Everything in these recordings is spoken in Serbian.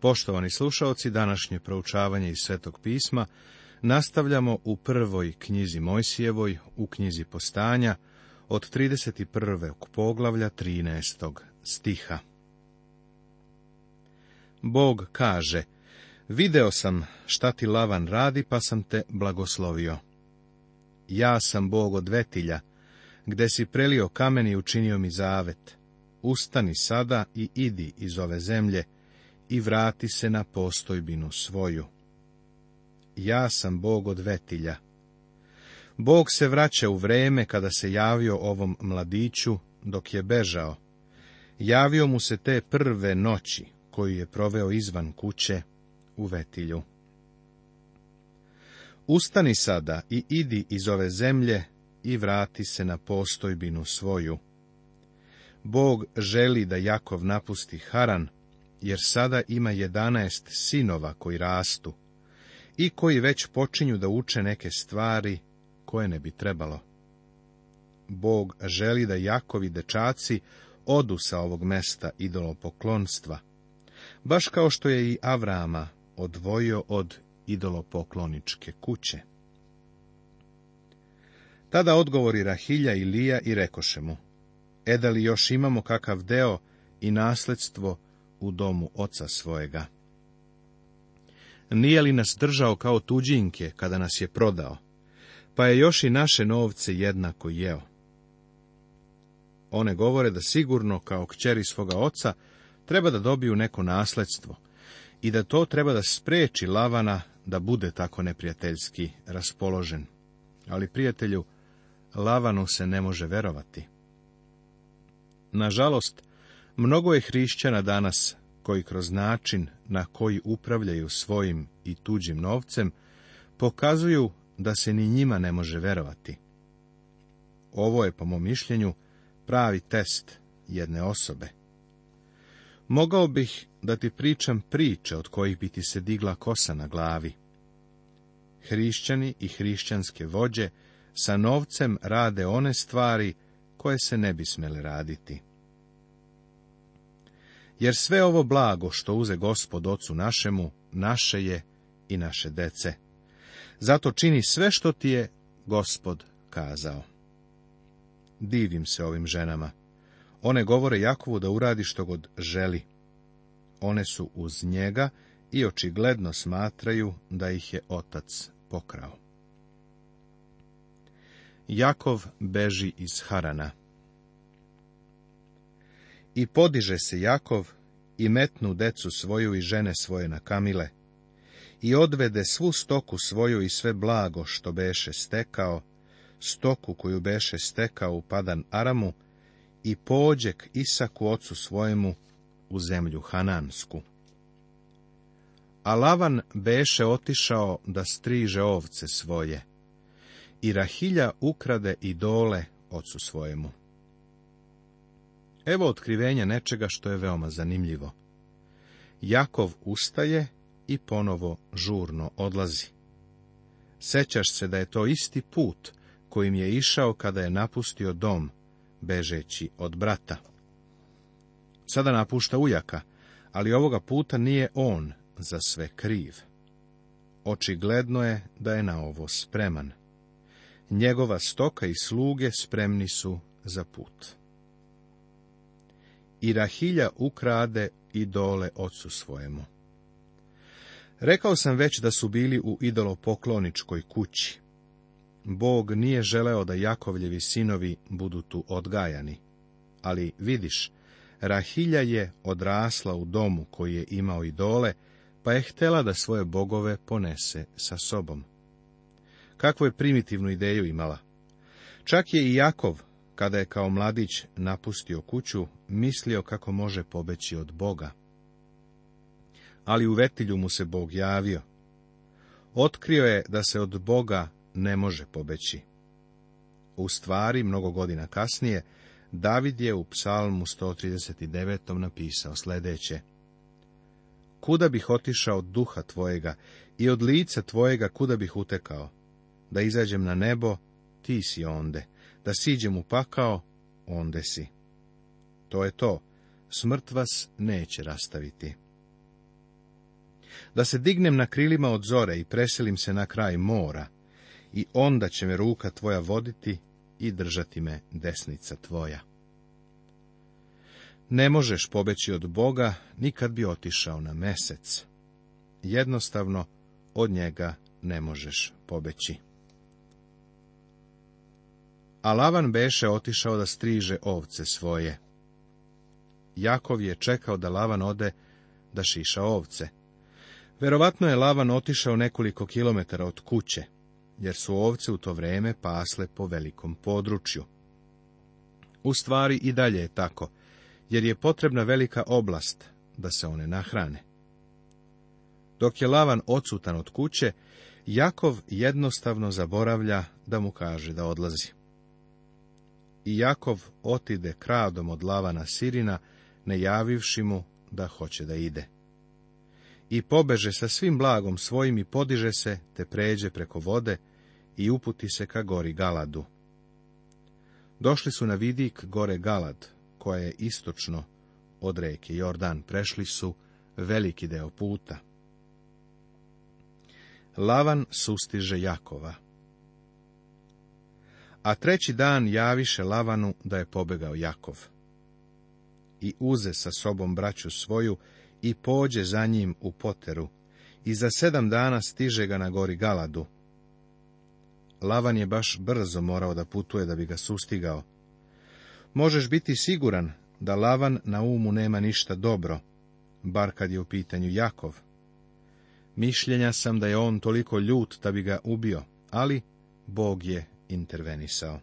Poštovani slušaoci, današnje proučavanje iz Svetog pisma nastavljamo u prvoj knjizi Mojsijevoj, u knjizi Postanja, od 31. poglavlja 13. stiha. Bog kaže, video sam šta ti lavan radi, pa sam te blagoslovio. Ja sam Bog od Vetilja, gde si prelio kamen i učinio mi zavet. Ustani sada i idi iz ove zemlje, i vrati se na postojbinu svoju. Ja sam Bog od Vetilja. Bog se vraća u vreme kada se javio ovom mladiću dok je bežao. Javio mu se te prve noći koju je proveo izvan kuće u vetilju. Ustani sada i idi iz ove zemlje i vrati se na postojbinu svoju. Bog želi da Jakov napusti Haran, jer sada ima jedanaest sinova koji rastu i koji već počinju da uče neke stvari koje ne bi trebalo. Bog želi da Jakovi dečaci odu sa ovog mesta idolopoklonstva, baš kao što je i Avrama odvojio od idolopokloničke kuće. Tada odgovori Rahilja i Lija i rekoše mu, e da li još imamo kakav deo i nasledstvo u domu oca svojega. Nije li nas držao kao tuđinke kada nas je prodao, pa je još i naše novce jednako jeo? One govore da sigurno, kao kćeri svoga oca, treba da dobiju neko nasledstvo i da to treba da spreči Lavana da bude tako neprijateljski raspoložen. Ali, prijatelju, Lavanu se ne može verovati. Nažalost, Mnogo je hrišćana danas koji kroz način na koji upravljaju svojim i tuđim novcem pokazuju da se ni njima ne može verovati. Ovo je, po mom mišljenju, pravi test jedne osobe. Mogao bih da ti pričam priče od kojih bi ti se digla kosa na glavi. Hrišćani i hrišćanske vođe sa novcem rade one stvari koje se ne bi smjele raditi. Jer sve ovo blago što uze gospod ocu našemu, naše je i naše dece. Zato čini sve što ti je gospod kazao. Divim se ovim ženama. One govore Jakovu da uradi što god želi. One su uz njega i očigledno smatraju da ih je otac pokrao. Jakov beži iz Harana. I podiže se Jakov i metnu decu svoju i žene svoje na kamile i odvede svu stoku svoju i sve blago što beše stekao, stoku koju beše stekao u padan Aramu i k Isaku ocu svojemu u zemlju Hanansku. A Lavan beše otišao da striže ovce svoje i Rahilja ukrade i dole ocu svojemu. Evo otkrivenje nečega što je veoma zanimljivo. Jakov ustaje i ponovo žurno odlazi. Sećaš se da je to isti put kojim je išao kada je napustio dom, bežeći od brata. Sada napušta ujaka, ali ovoga puta nije on za sve kriv. Očigledno je da je na ovo spreman. Njegova stoka i sluge spremni su za put i Rahilja ukrade idole ocu svojemu. Rekao sam već da su bili u idolopokloničkoj kući. Bog nije želeo da Jakovljevi sinovi budu tu odgajani. Ali vidiš, Rahilja je odrasla u domu koji je imao idole, pa je htela da svoje bogove ponese sa sobom. Kakvu je primitivnu ideju imala? Čak je i Jakov, kada je kao mladić napustio kuću, mislio kako može pobeći od Boga. Ali u vetilju mu se Bog javio. Otkrio je da se od Boga ne može pobeći. U stvari, mnogo godina kasnije, David je u psalmu 139. napisao sljedeće. Kuda bih otišao od duha tvojega i od lica tvojega kuda bih utekao? Da izađem na nebo, ti si onde da siđem u pakao, onde si. To je to, smrt vas neće rastaviti. Da se dignem na krilima od zore i preselim se na kraj mora, i onda će me ruka tvoja voditi i držati me desnica tvoja. Ne možeš pobeći od Boga, nikad bi otišao na mesec. Jednostavno, od njega ne možeš pobeći a Lavan beše otišao da striže ovce svoje. Jakov je čekao da Lavan ode da šiša ovce. Verovatno je Lavan otišao nekoliko kilometara od kuće, jer su ovce u to vreme pasle po velikom području. U stvari i dalje je tako, jer je potrebna velika oblast da se one nahrane. Dok je Lavan odsutan od kuće, Jakov jednostavno zaboravlja da mu kaže da odlazi. I Jakov otide kradom od lavana Sirina, ne javivši mu da hoće da ide. I pobeže sa svim blagom svojim i podiže se, te pređe preko vode i uputi se ka gori Galadu. Došli su na vidik gore Galad, koja je istočno od reke Jordan, prešli su veliki deo puta. Lavan sustiže Jakova. A treći dan javiše Lavanu da je pobegao Jakov. I uze sa sobom braću svoju i pođe za njim u poteru i za sedam dana stiže ga na gori Galadu. Lavan je baš brzo morao da putuje da bi ga sustigao. Možeš biti siguran da Lavan na umu nema ništa dobro, bar kad je u pitanju Jakov. Mišljenja sam da je on toliko ljut da bi ga ubio, ali Bog je intervenisao.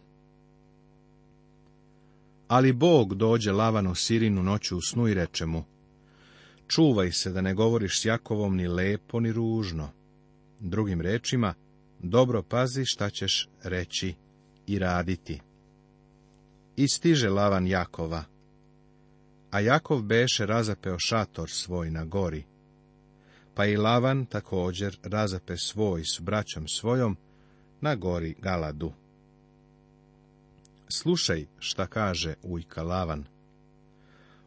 Ali Bog dođe lavanu sirinu noću u snu i reče mu, čuvaj se da ne govoriš s Jakovom ni lepo ni ružno. Drugim rečima, dobro pazi šta ćeš reći i raditi. I stiže lavan Jakova. A Jakov beše razapeo šator svoj na gori. Pa i lavan također razape svoj s braćom svojom na gori Galadu. Slušaj šta kaže ujka Lavan.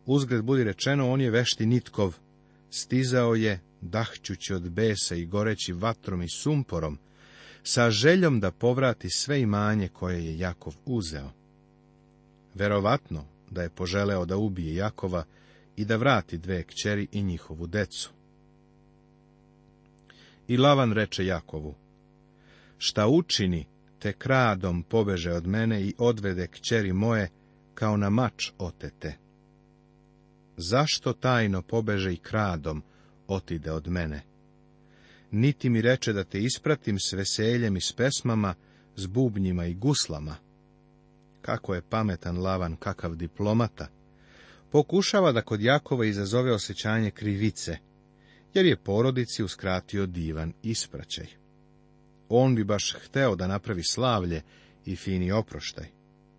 Uzgled budi rečeno, on je vešti nitkov. Stizao je, dahćući od besa i goreći vatrom i sumporom, sa željom da povrati sve imanje koje je Jakov uzeo. Verovatno da je poželeo da ubije Jakova i da vrati dve kćeri i njihovu decu. I Lavan reče Jakovu, šta učini, te kradom pobeže od mene i odvede kćeri moje, kao na mač otete. Zašto tajno pobeže i kradom otide od mene? Niti mi reče da te ispratim s veseljem i s pesmama, s bubnjima i guslama. Kako je pametan lavan, kakav diplomata! Pokušava da kod Jakova izazove osjećanje krivice, jer je porodici uskratio divan ispraćaj. On bi baš hteo da napravi slavlje i fini oproštaj.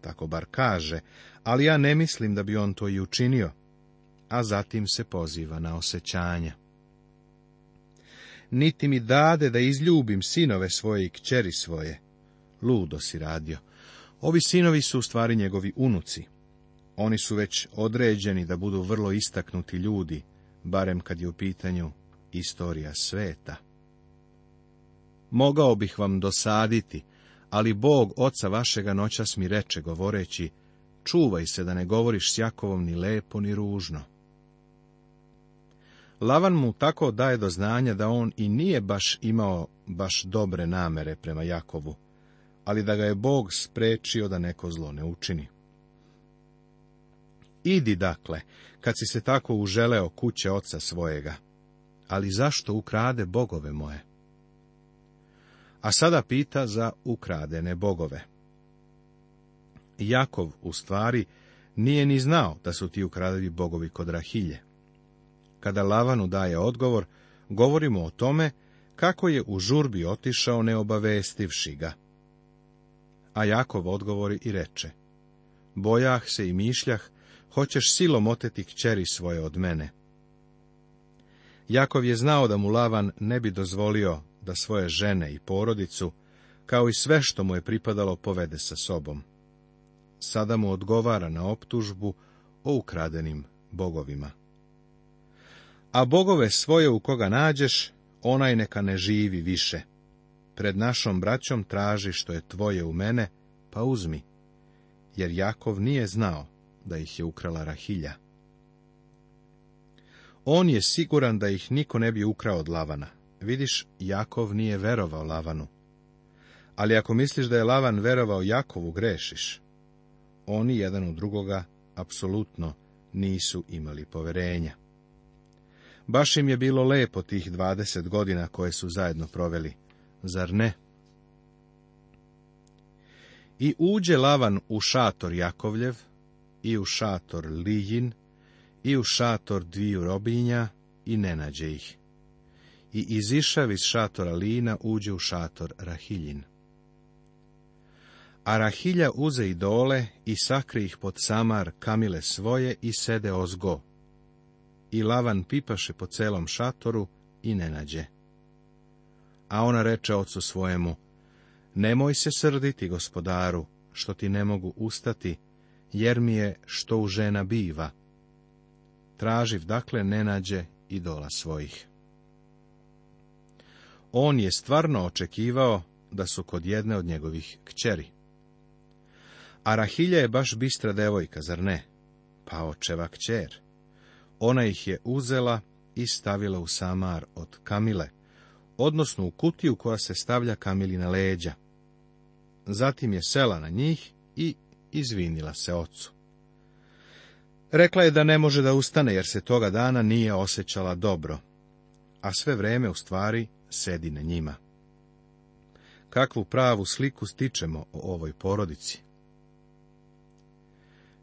Tako bar kaže, ali ja ne mislim da bi on to i učinio. A zatim se poziva na osjećanja. Niti mi dade da izljubim sinove svoje i kćeri svoje. Ludo si radio. Ovi sinovi su u stvari njegovi unuci. Oni su već određeni da budu vrlo istaknuti ljudi, barem kad je u pitanju istorija sveta. Mogao bih vam dosaditi, ali Bog oca vašega noćas mi reče, govoreći, čuvaj se da ne govoriš s Jakovom ni lepo ni ružno. Lavan mu tako daje do znanja da on i nije baš imao baš dobre namere prema Jakovu, ali da ga je Bog sprečio da neko zlo ne učini. Idi dakle, kad si se tako uželeo kuće oca svojega. Ali zašto ukrade bogove moje? a sada pita za ukradene bogove. Jakov, u stvari, nije ni znao da su ti ukradevi bogovi kod Rahilje. Kada Lavanu daje odgovor, govorimo o tome kako je u žurbi otišao neobavestivši ga. A Jakov odgovori i reče, bojah se i mišljah, hoćeš silom oteti kćeri svoje od mene. Jakov je znao da mu Lavan ne bi dozvolio svoje žene i porodicu, kao i sve što mu je pripadalo, povede sa sobom. Sada mu odgovara na optužbu o ukradenim bogovima. A bogove svoje u koga nađeš, onaj neka ne živi više. Pred našom braćom traži što je tvoje u mene, pa uzmi, jer Jakov nije znao da ih je ukrala Rahilja. On je siguran da ih niko ne bi ukrao od Lavana, Vidiš, Jakov nije verovao Lavanu. Ali ako misliš da je Lavan verovao Jakovu, grešiš. Oni jedan u drugoga apsolutno nisu imali poverenja. Baš im je bilo lepo tih dvadeset godina koje su zajedno proveli, zar ne? I uđe Lavan u šator Jakovljev, i u šator Lijin, i u šator dviju robinja, i ne nađe ih i izišav iz šatora Lina uđe u šator Rahiljin. A Rahilja uze idole i sakri ih pod samar kamile svoje i sede ozgo. I Lavan pipaše po celom šatoru i ne nađe. A ona reče ocu svojemu, nemoj se srditi, gospodaru, što ti ne mogu ustati, jer mi je što u žena biva. Traživ dakle ne nađe idola svojih on je stvarno očekivao da su kod jedne od njegovih kćeri. A Rahilja je baš bistra devojka, zar ne? Pa očeva kćer. Ona ih je uzela i stavila u samar od Kamile, odnosno u kutiju koja se stavlja Kamili na leđa. Zatim je sela na njih i izvinila se ocu. Rekla je da ne može da ustane jer se toga dana nije osjećala dobro, a sve vreme u stvari sedi na njima. Kakvu pravu sliku stičemo o ovoj porodici?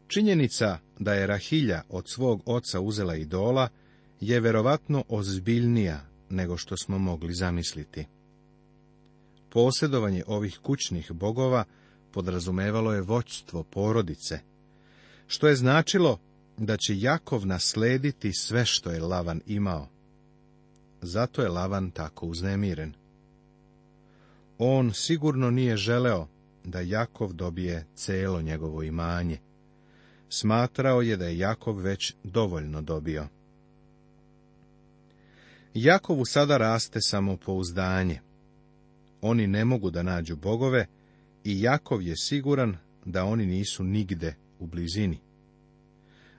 Činjenica da je Rahilja od svog oca uzela idola je verovatno ozbiljnija nego što smo mogli zamisliti. Posjedovanje ovih kućnih bogova podrazumevalo je voćstvo porodice, što je značilo da će Jakov naslediti sve što je Lavan imao. Zato je Lavan tako uznemiren. On sigurno nije želeo da Jakov dobije celo njegovo imanje. Smatrao je da je Jakov već dovoljno dobio. Jakovu sada raste samopouzdanje. Oni ne mogu da nađu bogove i Jakov je siguran da oni nisu nigde u blizini.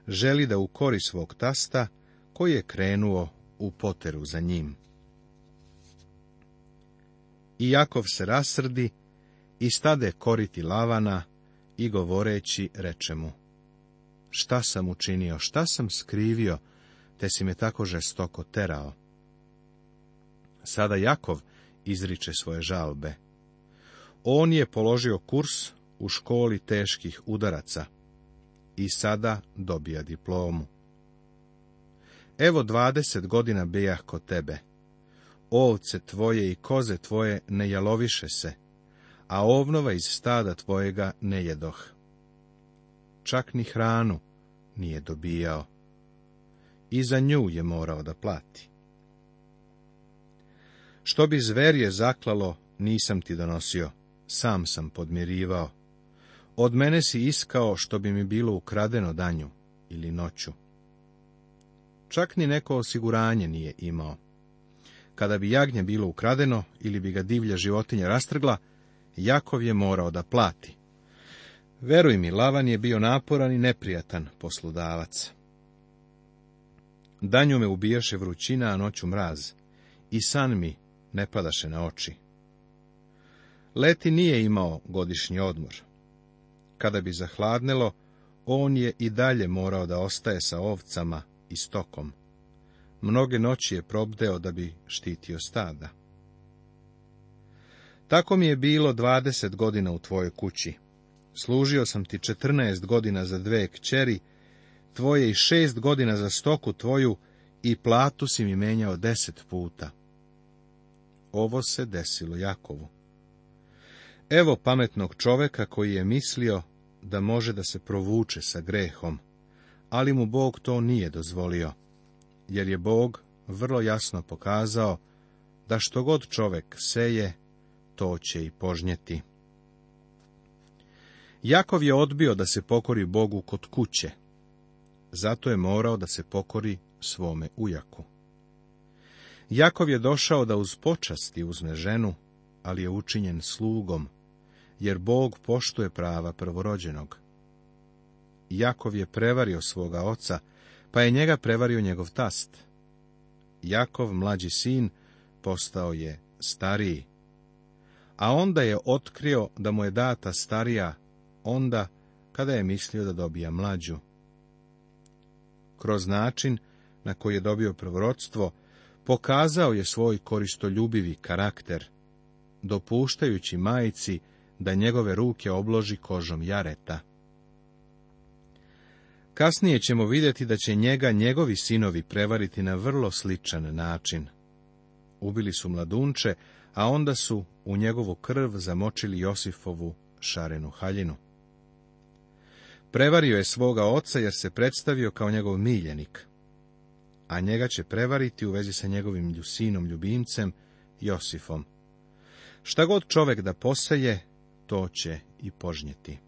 Želi da ukori svog tasta koji je krenuo u poteru za njim. I Jakov se rasrdi i stade koriti lavana i govoreći reče mu, šta sam učinio, šta sam skrivio, te si me tako žestoko terao. Sada Jakov izriče svoje žalbe. On je položio kurs u školi teških udaraca i sada dobija diplomu. Evo dvadeset godina bijah kod tebe. Ovce tvoje i koze tvoje ne jaloviše se, a ovnova iz stada tvojega ne jedoh. Čak ni hranu nije dobijao. I za nju je morao da plati. Što bi zverje zaklalo, nisam ti donosio, sam sam podmirivao. Od mene si iskao što bi mi bilo ukradeno danju ili noću čak ni neko osiguranje nije imao. Kada bi jagnje bilo ukradeno ili bi ga divlja životinja rastrgla, Jakov je morao da plati. Veruj mi, Lavan je bio naporan i neprijatan poslodavac. Danju me ubijaše vrućina, a noću mraz, i san mi ne padaše na oči. Leti nije imao godišnji odmor. Kada bi zahladnelo, on je i dalje morao da ostaje sa ovcama i stokom. Mnoge noći je probdeo da bi štitio stada. Tako mi je bilo dvadeset godina u tvojoj kući. Služio sam ti četrnaest godina za dve kćeri, tvoje i šest godina za stoku tvoju i platu si mi menjao deset puta. Ovo se desilo Jakovu. Evo pametnog čoveka koji je mislio da može da se provuče sa grehom ali mu Bog to nije dozvolio, jer je Bog vrlo jasno pokazao da što god čovjek seje, to će i požnjeti. Jakov je odbio da se pokori Bogu kod kuće, zato je morao da se pokori svome ujaku. Jakov je došao da uz počasti uzme ženu, ali je učinjen slugom, jer Bog poštuje prava prvorođenog. Jakov je prevario svoga oca, pa je njega prevario njegov tast. Jakov, mlađi sin, postao je stariji. A onda je otkrio da mu je data starija, onda kada je mislio da dobija mlađu. Kroz način na koji je dobio prvorodstvo, pokazao je svoj koristoljubivi karakter, dopuštajući majici da njegove ruke obloži kožom jareta. Kasnije ćemo vidjeti da će njega njegovi sinovi prevariti na vrlo sličan način. Ubili su mladunče, a onda su u njegovu krv zamočili Josifovu šarenu haljinu. Prevario je svoga oca jer se predstavio kao njegov miljenik, a njega će prevariti u vezi sa njegovim sinom ljubimcem, Josifom. Šta god čovek da poseje, to će i požnjeti.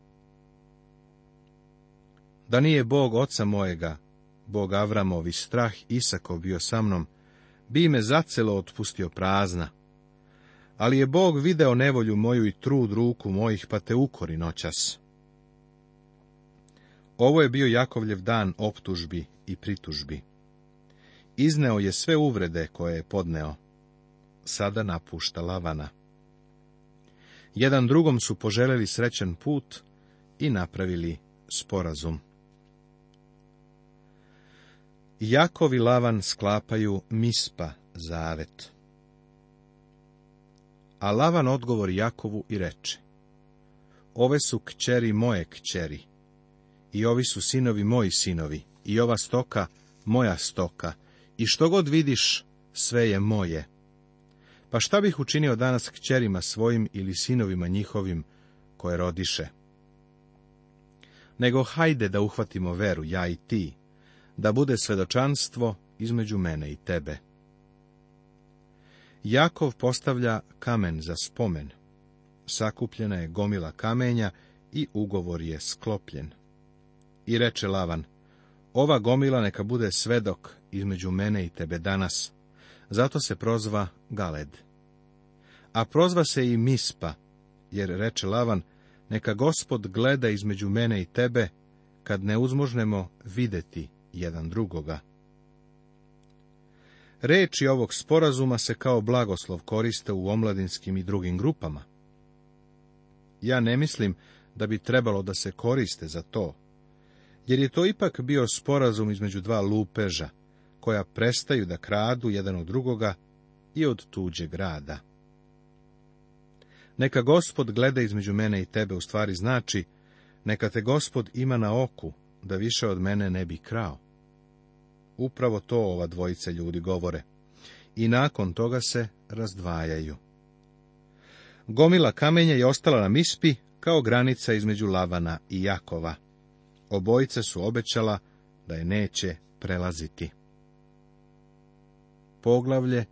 Da nije Bog oca mojega, Bog Avramovi, strah Isakov bio sa mnom, bi me zacelo otpustio prazna. Ali je Bog video nevolju moju i trud ruku mojih, pa te ukori noćas. Ovo je bio Jakovljev dan optužbi i pritužbi. Izneo je sve uvrede koje je podneo. Sada napušta lavana. Jedan drugom su poželeli srećen put i napravili sporazum. Jakovi Lavan sklapaju mispa zavet. A Lavan odgovori Jakovu i reče, Ove su kćeri moje kćeri, i ovi su sinovi moji sinovi, i ova stoka moja stoka, i što god vidiš, sve je moje. Pa šta bih učinio danas kćerima svojim ili sinovima njihovim, koje rodiše? Nego hajde da uhvatimo veru, ja i ti, da bude svedočanstvo između mene i tebe. Jakov postavlja kamen za spomen. Sakupljena je gomila kamenja i ugovor je sklopljen. I reče Lavan, ova gomila neka bude svedok između mene i tebe danas, zato se prozva Galed. A prozva se i Mispa, jer reče Lavan, neka gospod gleda između mene i tebe, kad ne uzmožnemo vidjeti jedan drugoga. Reči ovog sporazuma se kao blagoslov koriste u omladinskim i drugim grupama. Ja ne mislim da bi trebalo da se koriste za to, jer je to ipak bio sporazum između dva lupeža, koja prestaju da kradu jedan od drugoga i od tuđeg grada. Neka gospod gleda između mene i tebe u stvari znači, neka te gospod ima na oku, da više od mene ne bi krao. Upravo to ova dvojica ljudi govore. I nakon toga se razdvajaju. Gomila kamenja je ostala na mispi kao granica između Lavana i Jakova. Obojica su obećala da je neće prelaziti. Poglavlje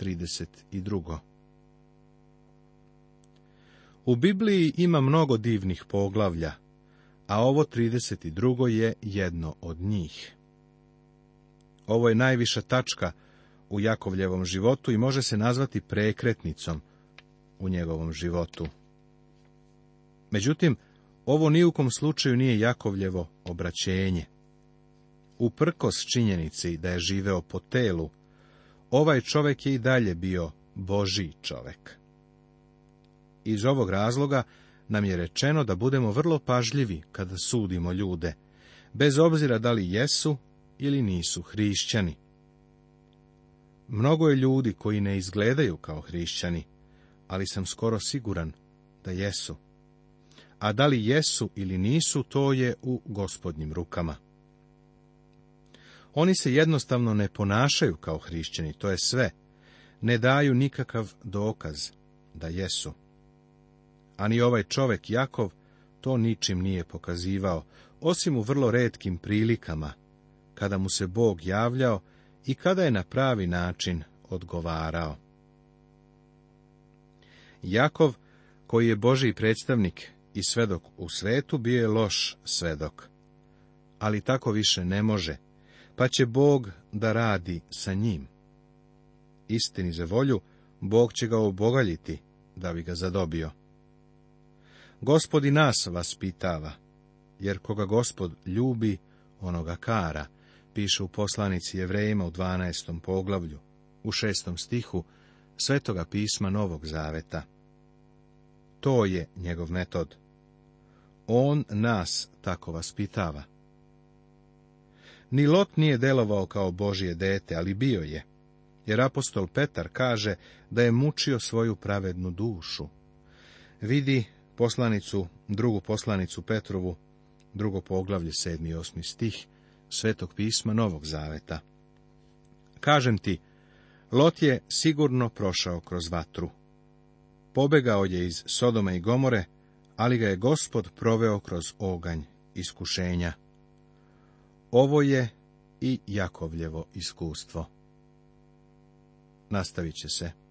32. U Bibliji ima mnogo divnih poglavlja, a ovo 32. je jedno od njih. Ovo je najviša tačka u Jakovljevom životu i može se nazvati prekretnicom u njegovom životu. Međutim, ovo ni u kom slučaju nije Jakovljevo obraćenje. Uprkos činjenici da je živeo po telu, ovaj čovek je i dalje bio Boži čovek. Iz ovog razloga nam je rečeno da budemo vrlo pažljivi kada sudimo ljude, bez obzira da li jesu ili nisu hrišćani. Mnogo je ljudi koji ne izgledaju kao hrišćani, ali sam skoro siguran da jesu. A da li jesu ili nisu, to je u gospodnjim rukama. Oni se jednostavno ne ponašaju kao hrišćani, to je sve. Ne daju nikakav dokaz da jesu. A ni ovaj čovek Jakov to ničim nije pokazivao, osim u vrlo redkim prilikama, kada mu se Bog javljao i kada je na pravi način odgovarao. Jakov, koji je Boži predstavnik i svedok u svetu, bio je loš svedok. Ali tako više ne može, pa će Bog da radi sa njim. Istini za volju, Bog će ga obogaljiti, da bi ga zadobio. Gospodi nas vas pitava, jer koga gospod ljubi, onoga kara, piše u poslanici Jevrejima u 12. poglavlju, u šestom stihu Svetoga pisma Novog Zaveta. To je njegov metod. On nas tako vaspitava. Ni Lot nije delovao kao Božje dete, ali bio je, jer apostol Petar kaže da je mučio svoju pravednu dušu. Vidi poslanicu, drugu poslanicu Petrovu, drugo poglavlje, sedmi i osmi stih, Svetog pisma Novog Zaveta. Kažem ti, Lot je sigurno prošao kroz vatru. Pobegao je iz Sodome i Gomore, ali ga je gospod proveo kroz oganj iskušenja. Ovo je i Jakovljevo iskustvo. Nastavit će se.